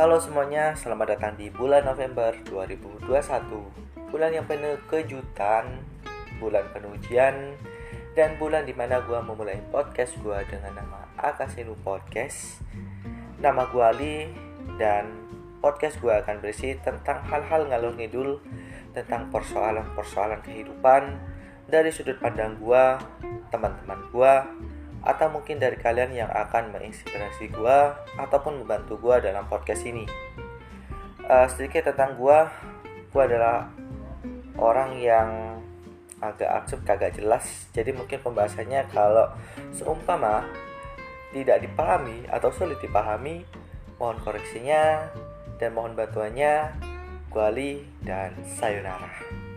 Halo semuanya, selamat datang di bulan November 2021 Bulan yang penuh kejutan, bulan penuh ujian Dan bulan di mana gue memulai podcast gue dengan nama Akasinu Podcast. Nama gue Ali dan podcast gue akan berisi tentang hal-hal ngalur ngidul Tentang persoalan-persoalan kehidupan Dari sudut pandang gue, teman-teman gue atau mungkin dari kalian yang akan menginspirasi gue ataupun membantu gue dalam podcast ini. Uh, sedikit tentang gue, gue adalah orang yang agak absurd, kagak jelas. Jadi mungkin pembahasannya kalau seumpama tidak dipahami atau sulit dipahami, mohon koreksinya dan mohon bantuannya. Kuali dan sayonara.